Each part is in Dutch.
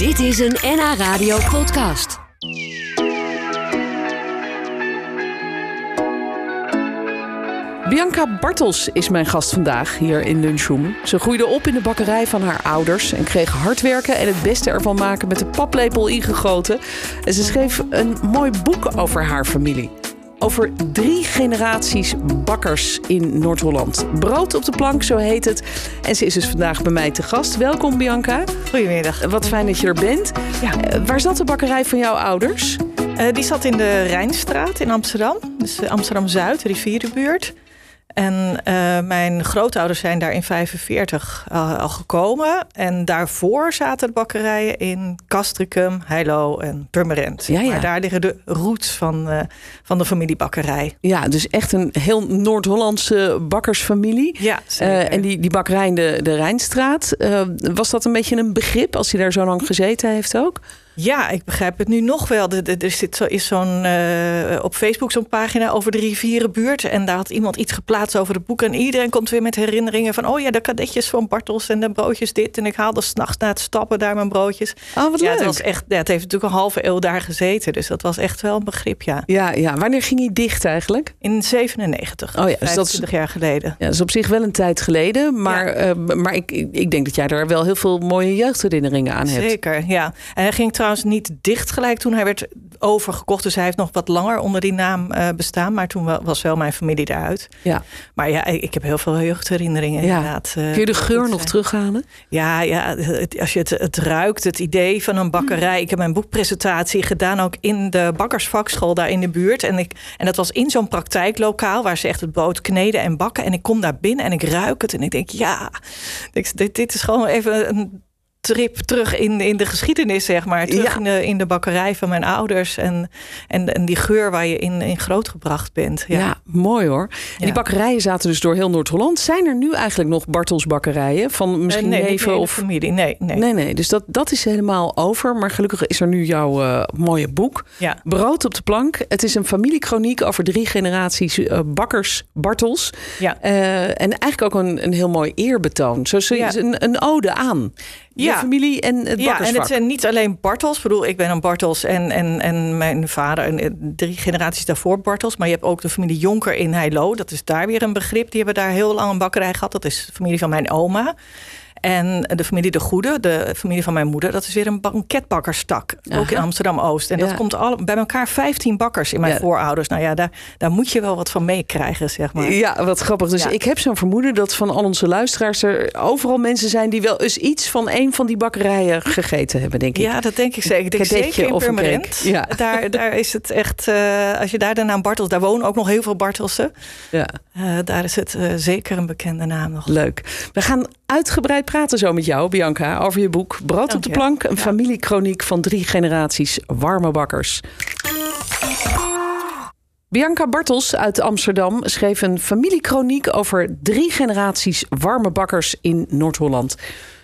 Dit is een NH Radio podcast. Bianca Bartels is mijn gast vandaag hier in Lunchroom. Ze groeide op in de bakkerij van haar ouders en kreeg hard werken en het beste ervan maken met de paplepel ingegoten. En ze schreef een mooi boek over haar familie. Over drie generaties bakkers in Noord-Holland. Brood op de plank, zo heet het. En ze is dus vandaag bij mij te gast. Welkom Bianca. Goedemiddag. Wat fijn dat je er bent. Ja. Eh, waar zat de bakkerij van jouw ouders? Eh, die zat in de Rijnstraat in Amsterdam. Dus eh, Amsterdam-Zuid, rivierenbuurt. En eh, mijn grootouders zijn daar in 45 al- al gekomen. En daarvoor zaten de bakkerijen in Castricum, Heilo en Purmerend. Ja, ja. Maar daar liggen de roots van, eh, van de familiebakkerij. Ja, dus echt een heel Noord-Hollandse bakkersfamilie. Ja. Eh, en die, die bakkerij in de, de Rijnstraat, eh, was dat een beetje een begrip als hij daar zo lang gezeten heeft ook? Ja, ik begrijp het nu nog wel. Er, er- er zit zo, is zo'n eh, op Facebook zo'n pagina over de rivierenbuurt. En daar had iemand iets geplaatst over het boek. En iedereen komt weer met herinneringen van... oh ja, de kadetjes van Bartels en de broodjes dit. En ik haalde s'nachts na het stappen daar mijn broodjes. Oh, wat ja, leuk. het, was echt, ja, het heeft natuurlijk een halve eeuw daar gezeten. Dus dat was echt wel een begrip, ja. Ja, ja, wanneer ging hij dicht eigenlijk? In 97, Oh ja, dus dat is- 25 jaar geleden. Ja, dat is op zich wel een tijd geleden. Maar, Ja. eh, maar ik, ik ik denk dat jij daar wel heel veel mooie jeugdherinneringen aan hebt. Zeker, ja. En hij ging trouwens niet dicht gelijk toen hij werd overgekocht. Dus hij heeft nog wat langer onder die naam eh, bestaan. Maar toen wa- was wel mijn familie daaruit. Ja. Maar ja, ik heb heel veel jeugdherinneringen Ja. inderdaad. eh, Kun je de geur nog terughalen? Ja, ja het- als je het, het ruikt, het idee van een bakkerij. Ik heb mijn boekpresentatie gedaan ook in de bakkersvakschool daar in de buurt. En, ik, en dat was in zo'n praktijklokaal waar ze echt het brood kneden en bakken. En ik kom daar binnen en ik ruik het en ik denk, ja, dit, dit is gewoon even een trip terug in, in de geschiedenis, zeg maar. Terug Ja. in, de, in de bakkerij van mijn ouders. En, en, en die geur waar je in, in grootgebracht bent. Ja, Ja. mooi hoor. En die bakkerijen zaten dus door heel Noord-Holland. Zijn er nu eigenlijk nog Bartels bakkerijen? Van misschien Eh, nee, neven de hele of... familie. Nee, nee. Nee, nee, dus dat, dat is helemaal over. Maar gelukkig is er nu jouw eh, mooie boek. Ja. Brood op de plank. Het is een familiekroniek over drie generaties eh, bakkers Bartels. Ja. En eigenlijk ook een, een heel mooi eerbetoon. Zo zo- een, een ode aan Ja. familie en het Ja, en het zijn niet alleen Bartels. Ik bedoel, ik ben een Bartels en, en, en mijn vader en eh, drie generaties daarvoor Bartels. Maar je hebt ook de familie Jonker in Heilo. Dat is daar weer een begrip. Die hebben daar heel lang een bakkerij gehad. Dat is de familie van mijn oma. En de familie De Goede, de familie van mijn moeder, dat is weer een banketbakkerstak. Ook in. Amsterdam-Oost. En dat komt al, bij elkaar 15 bakkers in mijn Ja. voorouders. Nou ja, daar, daar moet je wel wat van meekrijgen, zeg maar. Ja, wat grappig. Dus Ja. ik heb zo'n vermoeden dat van al onze luisteraars er overal mensen zijn die wel eens iets van een van die bakkerijen gegeten hebben, denk ik. Ja, dat denk ik zeker. Ik denk Kadetje zeker in Purmerend. Ja. Daar, daar is het echt, eh, als je daar de naam Bartels, daar wonen ook nog heel veel Bartelsen. Ja, Eh, daar is het eh, zeker een bekende naam nog. leuk. We gaan uitgebreid praten zo met jou, Bianca, over je boek Brood op de plank. Een Ja. familiekroniek van drie generaties warme bakkers. Bianca Bartels uit Amsterdam schreef een familiekroniek over drie generaties warme bakkers in Noord-Holland.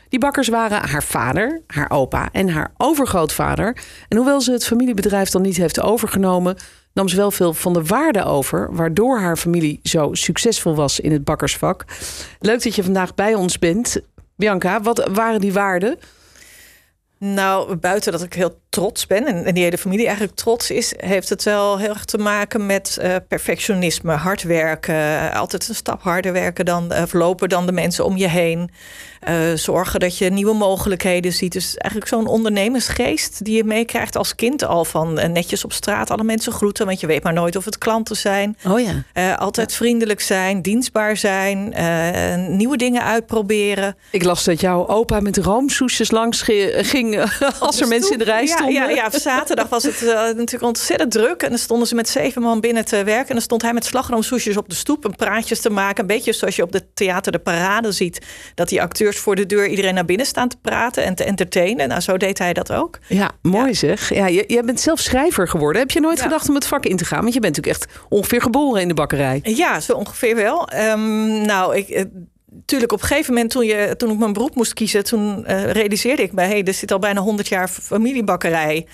Die bakkers waren haar vader, haar opa en haar overgrootvader. En hoewel ze het familiebedrijf dan niet heeft overgenomen, nam ze wel veel van de waarde over, waardoor haar familie zo succesvol was in het bakkersvak. Leuk dat je vandaag bij ons bent. Bianca, wat waren die waarden? Nou, buiten dat ik heel trots ben en, en die hele familie eigenlijk trots is, heeft het wel heel erg te maken met eh, perfectionisme, hard werken, altijd een stap harder werken dan eh, verlopen dan de mensen om je heen. Eh, zorgen dat je nieuwe mogelijkheden ziet. Dus eigenlijk zo'n ondernemersgeest die je meekrijgt als kind al van eh, netjes op straat alle mensen groeten, want je weet maar nooit of het klanten zijn. Oh ja. Eh, altijd vriendelijk zijn, dienstbaar zijn, eh, nieuwe dingen uitproberen. Ik las dat jouw opa met roomsoesjes langs ge- ging als er mensen in de rij stonden. Ja, ja, zaterdag was het eh, natuurlijk ontzettend druk. En dan stonden ze met zeven man binnen te werken. En dan stond hij met slagroomsoesjes op de stoep. En praatjes te maken. Een beetje zoals je op de theater de parade ziet. Dat die acteurs voor de deur iedereen naar binnen staan te praten en te entertainen. Nou, zo deed hij dat ook. Ja, mooi zeg. Ja, je- jij bent zelf schrijver geworden. Heb je nooit Ja. gedacht om het vak in te gaan? Want je bent natuurlijk echt ongeveer geboren in de bakkerij. Ja, zo ongeveer wel. Ehm, nou, ik... eh, Tuurlijk, op een gegeven moment toen, je, toen ik mijn beroep moest kiezen, toen eh, realiseerde ik me, hé, hey, er zit al bijna 100 jaar familiebakkerij.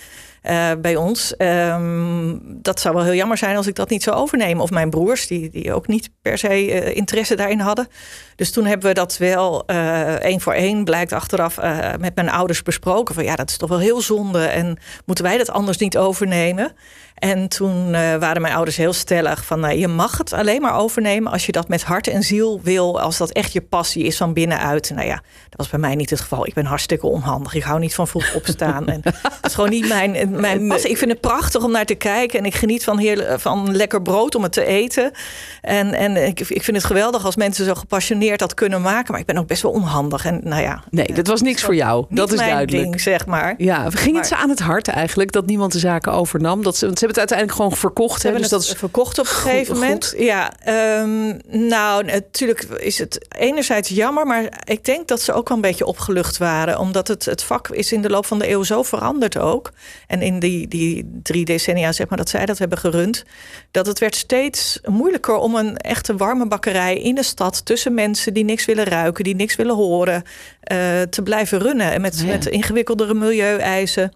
Eh, bij ons. Ehm, dat zou wel heel jammer zijn als ik dat niet zou overnemen. Of mijn broers, die, die ook niet per se uh, interesse daarin hadden. Dus toen hebben we dat wel uh, één voor één, blijkt achteraf, met mijn ouders besproken. Van ja, dat is toch wel heel zonde. En moeten wij dat anders niet overnemen? En toen waren mijn ouders heel stellig van... Nou, je mag het alleen maar overnemen als je dat met hart en ziel wil... als dat echt je passie is van binnenuit. Nou ja, dat was bij mij niet het geval. Ik ben hartstikke onhandig. Ik hou niet van vroeg opstaan. en dat is gewoon niet mijn, mijn passie. Ik vind het prachtig om naar te kijken. En ik geniet van, heel, van lekker brood om het te eten. En, en ik, ik vind het geweldig als mensen zo gepassioneerd dat kunnen maken. Maar ik ben ook best wel onhandig. En nou ja... Nee, dat was niks voor jou. Dat is duidelijk. Ding, zeg maar. Ja, ging het ze aan het hart eigenlijk... dat niemand de zaken overnam? Dat ze, want ze hebben het uiteindelijk gewoon verkocht. Ze hebben dus dat is verkocht op een gegeven moment. Ja, um, nou, natuurlijk is het enerzijds jammer, maar ik denk dat ze ook wel een beetje opgelucht waren. Omdat het, het vak is in de loop van de eeuw zo veranderd ook. En in die, die drie decennia, zeg maar, dat zij dat hebben gerund. Dat het werd steeds moeilijker om een echte warme bakkerij in de stad tussen mensen die niks willen ruiken, die niks willen horen, uh, te blijven runnen. En met, ja. met ingewikkeldere milieueisen.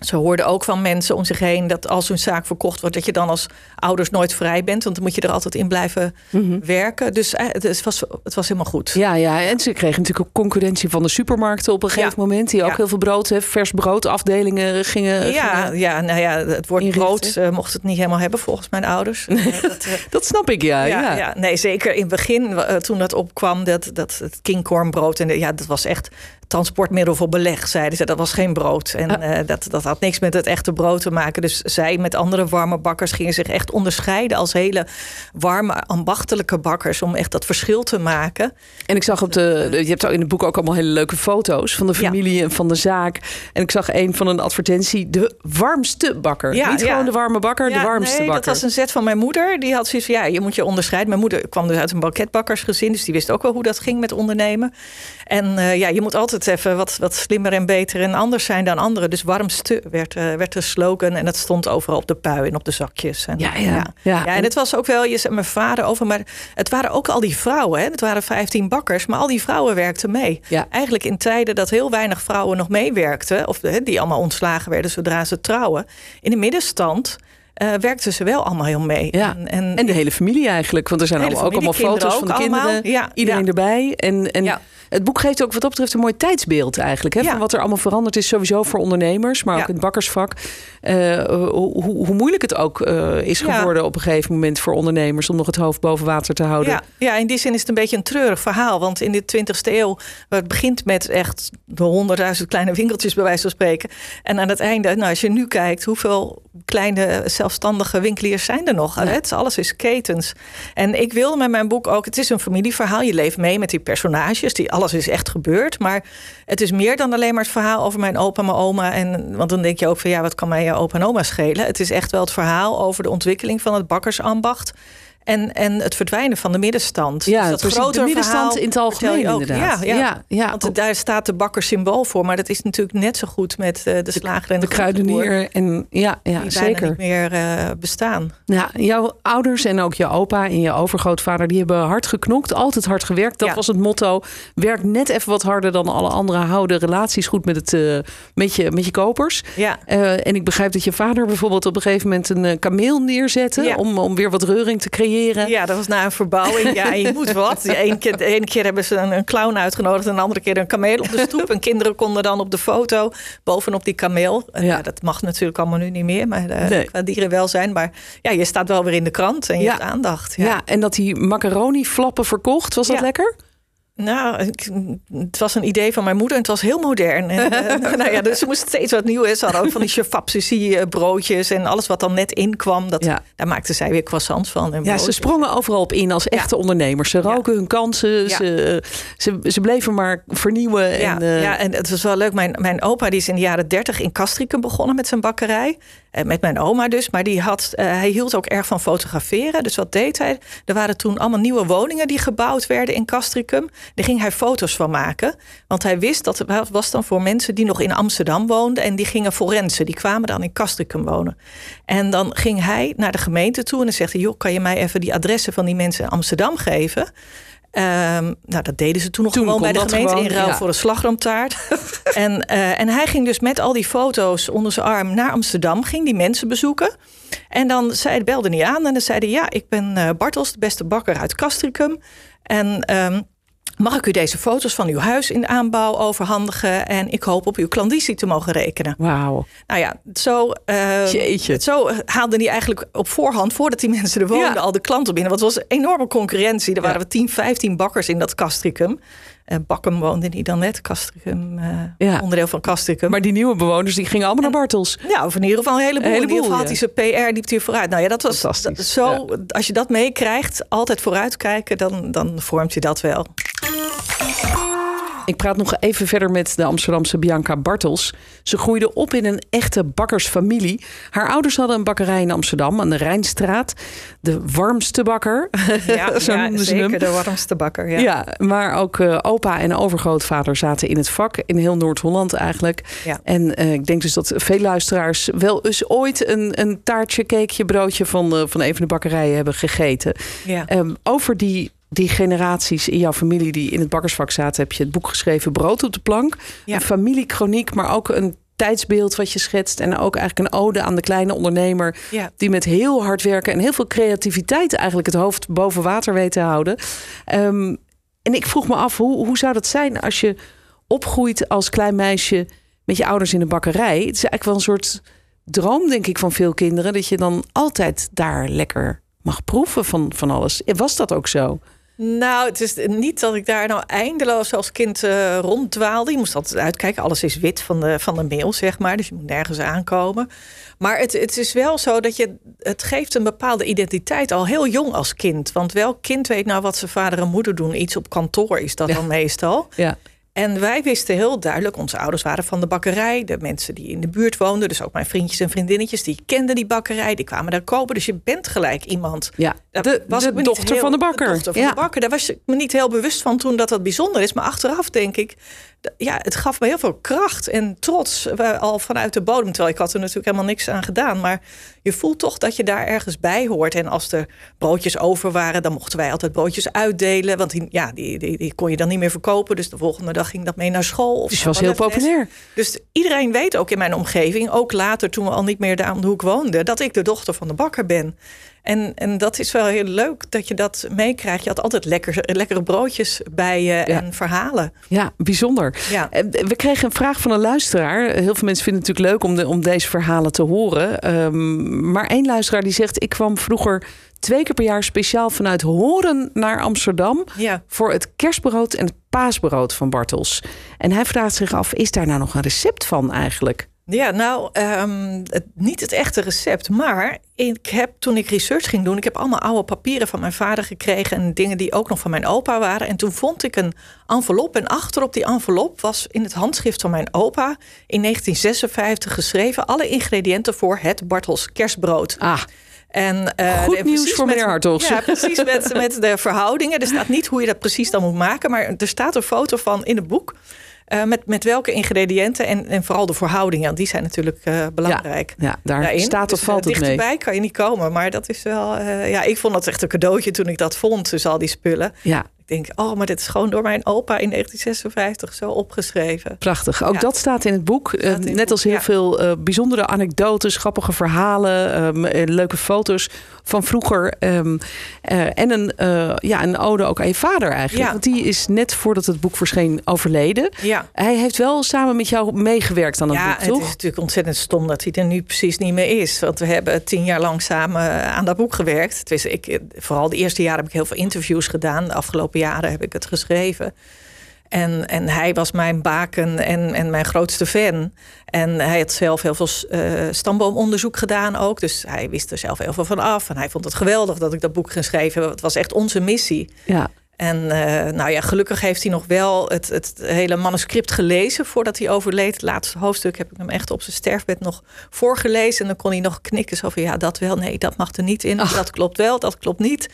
Ze hoorden ook van mensen om zich heen dat als hun zaak verkocht wordt, dat je dan als ouders nooit vrij bent. Want dan moet je er altijd in blijven mm -hmm. werken. Dus het was, het was helemaal goed. Ja, ja, en ze kregen natuurlijk ook concurrentie van de supermarkten op een gegeven ja. moment. Die ook ja. heel veel brood, hè, vers broodafdelingen gingen. Ja, gingen ja, nou ja, het woord inrichten. brood uh, mocht het niet helemaal hebben volgens mijn ouders. dat, uh, dat, snap ik, ja, ja, ja. Nee, zeker in het begin, uh, toen dat opkwam, dat, dat het kingcornbrood. En ja, dat was echt transportmiddel voor beleg, zeiden ze. Dat was geen brood. En uh, dat, dat had niks met het echte brood te maken. Dus zij met andere warme bakkers gingen zich echt onderscheiden als hele warme, ambachtelijke bakkers. Om echt dat verschil te maken. En ik zag op de. Je hebt in het boek ook allemaal hele leuke foto's van de familie ja. en van de zaak. En ik zag een van een advertentie: de warmste bakker. Ja, Niet ja. gewoon de warme bakker, de warmste nee, bakker. Dat was een zet van mijn moeder. Die had zoiets van: ja, je moet je onderscheiden. Mijn moeder kwam dus uit een banketbakkersgezin. Dus die wist ook wel hoe dat ging met ondernemen. En uh, ja, je moet altijd even wat, wat slimmer en beter en anders zijn dan anderen. Dus warmste werd, uh, werd de slogan. En dat stond overal op de pui en op de zakjes. En, ja, ja, ja. ja. ja en het was ook wel, je zei mijn vader over, maar het waren ook al die vrouwen. Hè? Het waren 15 bakkers, maar al die vrouwen werkten mee. Ja. Eigenlijk in tijden dat heel weinig vrouwen nog meewerkten, of hè, die allemaal ontslagen werden zodra ze trouwen. In de middenstand. Uh, werkten ze wel allemaal heel mee. Ja. En, en, en de hele familie eigenlijk. Want er zijn allemaal, ook allemaal foto's van de allemaal. kinderen. Ja, iedereen ja. erbij. En, en het boek geeft ook wat dat betreft een mooi tijdsbeeld eigenlijk. Hè. Van wat er allemaal veranderd is. Sowieso voor ondernemers. Maar ook in het bakkersvak. Uh, hoe, hoe, moeilijk het ook uh, is geworden op een gegeven moment voor ondernemers. Om nog het hoofd boven water te houden. Ja, ja in die zin is het een beetje een treurig verhaal. Want in de 20e eeuw. Het begint met echt de honderdduizend kleine winkeltjes bij wijze van spreken. En aan het einde. Nou, als je nu kijkt. Hoeveel kleine zelfstandige winkeliers zijn er nog? Ja. Het, alles is ketens. En ik wilde met mijn boek ook... Het is een familieverhaal. Je leeft mee met die personages. Die, alles is echt gebeurd. Maar het is meer dan alleen maar het verhaal over mijn opa en mijn oma. En, want dan denk je ook van... Ja, wat kan mij je opa en oma schelen? Het is echt wel het verhaal over de ontwikkeling van het bakkersambacht... En, en het verdwijnen van de middenstand. Ja, dus dat grote de middenstand in het algemeen ook. inderdaad. Ja, ja. ja, ja. Want daar staat de bakker symbool voor. Maar dat is natuurlijk net zo goed met uh, de slager en de, de kruidenier. En, ja, ja die zeker. niet meer uh, bestaan. Ja, jouw ouders en ook je opa en je overgrootvader... die hebben hard geknokt, altijd hard gewerkt. Dat was het motto. Werk net even wat harder dan alle anderen. Hou de relaties goed met, het, uh, met, je, met je kopers. Ja. En ik begrijp dat je vader bijvoorbeeld op een gegeven moment... een kameel neerzette om, om weer wat reuring te creëren. Ja, dat was na een verbouwing. Ja, je moet wat. De ene keer, keer hebben ze een, een clown uitgenodigd... en de andere keer een kameel op de stoep. en kinderen konden dan op de foto bovenop die kameel. En, Ja. ja, dat mag natuurlijk allemaal nu niet meer, maar uh, Nee. qua dierenwelzijn. Maar ja, je staat wel weer in de krant en je Ja. hebt aandacht. Ja. Ja. en dat die macaroni flappen verkocht, was dat Ja. lekker? Nou, ik- het was een idee van mijn moeder en het was heel modern. En, eh, nou ja, dus ze moest steeds wat nieuws. Ze hadden ook van die chefapsissie broodjes en alles wat dan net inkwam. Dat, Ja. Daar maakten zij weer croissants van. En Ja, ze sprongen overal op in als echte ondernemers. Ze roken hun kansen. Ze, ze bleven maar vernieuwen. Ja, en, eh, ja, en het was wel leuk. Mijn, mijn opa die is in de jaren dertig in Castricum begonnen met zijn bakkerij. Eh, met mijn oma dus. Maar die had, eh, hij hield ook erg van fotograferen. Dus wat deed hij? Er waren toen allemaal nieuwe woningen die gebouwd werden in Castricum. Daar ging hij foto's van maken. Want hij wist dat het was dan voor mensen die nog in Amsterdam woonden. En die gingen forensen. Die kwamen dan in Castricum wonen. En dan ging hij naar de gemeente toe. En dan zegt hij, joh, kan je mij even die adressen van die mensen in Amsterdam geven? Ehm, nou, dat deden ze toen nog Toen gewoon bij de gemeente gewoon, in ruil ja. voor een slagroomtaart. en, eh, en hij ging dus met al die foto's onder zijn arm naar Amsterdam, ging die mensen bezoeken. En dan zei, belde hij aan en dan zei hij: Ja, ik ben eh, Bartels, de beste bakker uit Castricum. En ehm, mag ik u deze foto's van uw huis in aanbouw overhandigen? En ik hoop op uw klandizie te mogen rekenen. Wauw. Nou ja, zo, eh, Jeetje. zo haalde hij eigenlijk op voorhand, voordat die mensen er woonden, Ja. al de klanten binnen. Want het was een enorme concurrentie. Er waren we 10, 15 bakkers in dat Castricum. Uh, Bakkum woonde niet dan net, Castricum, eh, Ja. onderdeel van Castricum. Maar die nieuwe bewoners die gingen allemaal naar Bartels. Ja, of in ieder geval een heleboel. Een heleboel, in ieder geval ja. had hij zijn PR, liep hij vooruit. Nou ja, dat was dat- zo. Als je dat meekrijgt, altijd vooruitkijken, dan, dan vormt je dat wel. Ik praat nog even verder met de Amsterdamse Bianca Bartels. Ze groeide op in een echte bakkersfamilie. Haar ouders hadden een bakkerij in Amsterdam aan de Rijnstraat. De warmste bakker. Ja, Zo ja noemden ze hem. zeker de warmste bakker. Ja. Ja. maar ook eh, opa en overgrootvader zaten in het vak. In heel Noord-Holland eigenlijk. Ja. En eh, ik denk dus dat veel luisteraars wel eens ooit een, een taartje, cakeje, broodje van, eh, van een van de bakkerijen hebben gegeten. Ja. Ehm, over die, die generaties in jouw familie die in het bakkersvak zaten, heb je het boek geschreven Brood op de plank. Ja. Een familiekroniek, maar ook een tijdsbeeld wat je schetst. En ook eigenlijk een ode aan de kleine ondernemer. Ja. Die met heel hard werken en heel veel creativiteit eigenlijk het hoofd boven water weet te houden. Ehm, en ik vroeg me af, hoe, hoe zou dat zijn als je opgroeit als klein meisje met je ouders in een bakkerij? Het is eigenlijk wel een soort droom, denk ik, van veel kinderen. Dat je dan altijd daar lekker mag proeven van, van alles. Was dat ook zo? Nou, het is niet dat ik daar nou eindeloos als kind eh, ronddwaalde. Je moest altijd uitkijken. Alles is wit van de, van de mail, zeg maar. Dus je moet nergens aankomen. Maar het, het is wel zo dat je... Het geeft een bepaalde identiteit al heel jong als kind. Want welk kind weet nou wat zijn vader en moeder doen? Iets op kantoor is dat Ja. dan meestal. Ja. En wij wisten heel duidelijk, onze ouders waren van de bakkerij. De mensen die in de buurt woonden, dus ook mijn vriendjes en vriendinnetjes, die kenden die bakkerij, die kwamen daar kopen. Dus je bent gelijk iemand. Ja, Daar de, was de dochter heel- van de bakker. De dochter van ja. de bakker. Daar was ik me niet heel bewust van toen dat dat bijzonder is. Maar achteraf denk ik, ja, het gaf me heel veel kracht en trots. eh, Al vanuit de bodem. Terwijl ik had er natuurlijk helemaal niks aan gedaan. Maar je voelt toch dat je daar ergens bij hoort. En als er broodjes over waren, dan mochten wij altijd broodjes uitdelen. Want die, ja, die, die, die kon je dan niet meer verkopen. Dus de volgende dag ging dat mee naar school. Of Dus was heel populair. Dus iedereen weet ook in mijn omgeving, ook later toen we al niet meer daar om de hoek woonden, dat ik de dochter van de bakker ben. En, en dat is wel heel leuk dat je dat meekrijgt. Je had altijd lekker, lekkere broodjes bij je en verhalen. Ja, bijzonder. Ja. Eh, We kregen een vraag van een luisteraar. Heel veel mensen vinden het natuurlijk leuk om, de, om deze verhalen te horen. Ehm, maar één luisteraar die zegt... ik kwam vroeger twee keer per jaar speciaal vanuit Horen naar Amsterdam... Ja. voor het kerstbrood en het paasbrood van Bartels. En hij vraagt zich af, is daar nou nog een recept van eigenlijk? Ja, nou, ehm, het, niet het echte recept. Maar ik heb toen ik research ging doen, ik heb allemaal oude papieren van mijn vader gekregen en dingen die ook nog van mijn opa waren. En toen vond ik een envelop. En achterop die envelop was in het handschrift van mijn opa in 1956 geschreven alle ingrediënten voor het Bartels kerstbrood. Ah, En, eh, Goed nieuws voor meneer Hartogs. Ja, precies met, met de verhoudingen. Er staat niet hoe je dat precies dan moet maken, maar er staat een foto van in het boek. Eh, met, met welke ingrediënten en, en vooral de verhoudingen. Die zijn natuurlijk eh, belangrijk. ja, daar daarin. staat of Dus, valt eh, het mee. Dichterbij kan je niet komen, maar dat is wel. ja, ik vond dat echt een cadeautje toen ik dat vond, dus al die spullen. Ja, Ik denk, oh, maar dit is gewoon door mijn opa in 1956 zo opgeschreven. Prachtig. Ook Ja. dat staat in het boek. Eh, het net boek, als heel ja. veel eh, bijzondere anekdotes, grappige verhalen, ehm, eh, leuke foto's van vroeger. ehm, eh, en een, ja, een ode ook aan je vader eigenlijk. Ja. Want die is net voordat het boek verscheen overleden. Ja. Hij heeft wel samen met jou meegewerkt aan het Ja, boek, het toch? is natuurlijk ontzettend stom dat hij er nu precies niet meer is. Want we hebben tien jaar lang samen aan dat boek gewerkt. Het is, ik, vooral de eerste jaren heb ik heel veel interviews gedaan. De afgelopen jaren heb ik het geschreven. En, en hij was mijn baken en, en mijn grootste fan. En hij had zelf heel veel eh, stamboomonderzoek gedaan ook. Dus hij wist er zelf heel veel van af. En hij vond het geweldig dat ik dat boek geschreven heb. Het was echt onze missie. Ja. En eh, nou ja, gelukkig heeft hij nog wel het, het hele manuscript gelezen voordat hij overleed. Het laatste hoofdstuk heb ik hem echt op zijn sterfbed nog voorgelezen. En dan kon hij nog knikken zo van ja, dat wel, nee, dat mag er niet in. Dat klopt wel, dat klopt niet.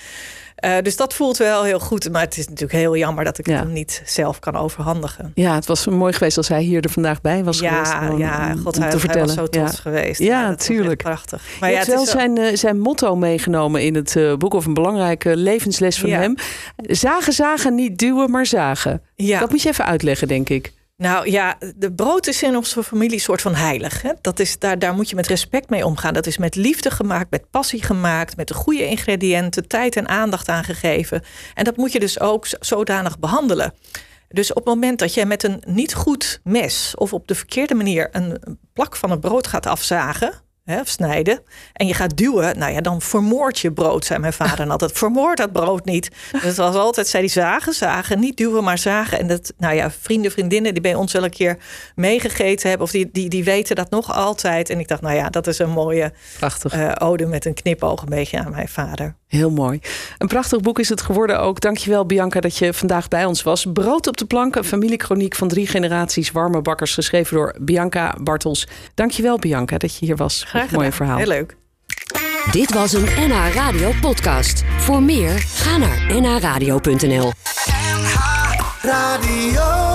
Uh, dus dat voelt wel heel goed. Maar het is natuurlijk heel jammer dat ik Ja. het hem niet zelf kan overhandigen. Ja, het was mooi geweest als hij hier er vandaag bij was geweest. Ja, ja, om- god, om hij, te hij vertellen. was zo trots Ja. geweest. Ja, dat was echt tuurlijk. prachtig. Maar je ja, hebt het wel zijn, eh, zijn motto meegenomen in het eh, boek, of een belangrijke levensles van hem. Zagen, zagen, niet duwen, maar zagen. ja. Dat moet je even uitleggen, denk ik. Nou ja, de brood is in onze familie soort van heilig. Hè? Dat is, daar, daar moet je met respect mee omgaan. Dat is met liefde gemaakt, met passie gemaakt, met de goede ingrediënten, tijd en aandacht aan gegeven. En dat moet je dus ook zodanig behandelen. Dus op het moment dat jij met een niet goed mes of op de verkeerde manier een plak van het brood gaat afzagen. Hè, of snijden. En je gaat duwen. Nou ja, dan vermoord je brood, zei mijn vader en altijd. Vermoord dat brood niet. Dus het was altijd, zei hij, zagen, zagen. Niet duwen, maar zagen. En dat, nou ja, vrienden, vriendinnen die bij ons wel een keer meegegeten hebben. Of die, die, die weten dat nog altijd. En ik dacht, nou ja, dat is een mooie Prachtig. eh, ode met een knipoog een beetje aan mijn vader. Heel mooi. Een prachtig boek is het geworden ook. Dankjewel Bianca dat je vandaag bij ons was. Brood op de plank, een familiekroniek van drie generaties warme bakkers. Geschreven door Bianca Bartels. Dankjewel Bianca dat je hier was. Graag mooi verhaal. Heel leuk. Dit was een NH Radio podcast. Voor meer, ga naar nhradio.nl. Radio.